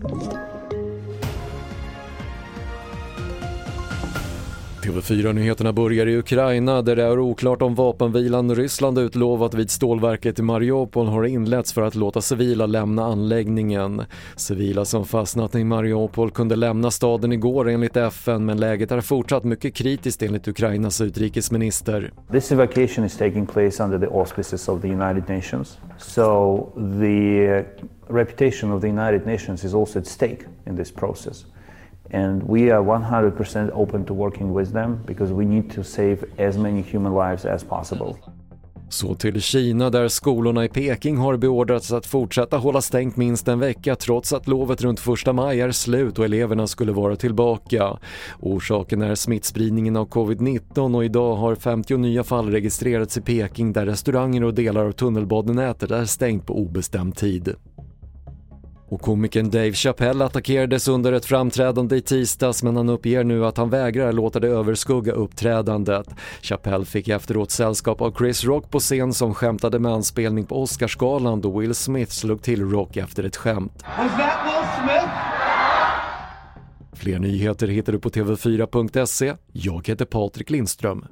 Thank you. TV4-nyheterna börjar i Ukraina där det är oklart om vapenvilan Ryssland utlovat vid stålverket i Mariupol har inletts för att låta civila lämna anläggningen. Civila som fastnat i Mariupol kunde lämna staden igår enligt FN men läget är fortsatt mycket kritiskt enligt Ukrainas utrikesminister. This evacuation is taking place under the auspices of the United Nations. So the reputation of the United Nations is also at stake in this process. And we are 100% open to working with them because we need to save as many human lives as possible. Så till Kina där skolorna i Peking har beordrats att fortsätta hålla stängt minst en vecka trots att lovet runt 1 maj är slut och eleverna skulle vara tillbaka. Orsaken är smittspridningen av covid-19 och idag har 50 nya fall registrerats i Peking där restauranger och delar av tunnelbanenätet är stängt på obestämd tid. Och komikern Dave Chappelle attackerades under ett framträdande i tisdags men han uppger nu att han vägrar låta det överskugga uppträdandet. Chappelle fick efteråt sällskap av Chris Rock på scen som skämtade med anspelning på Oscarsgalan då Will Smith slog till Rock efter ett skämt. Fler nyheter hittar du på TV4.se. Jag heter Patrik Lindström.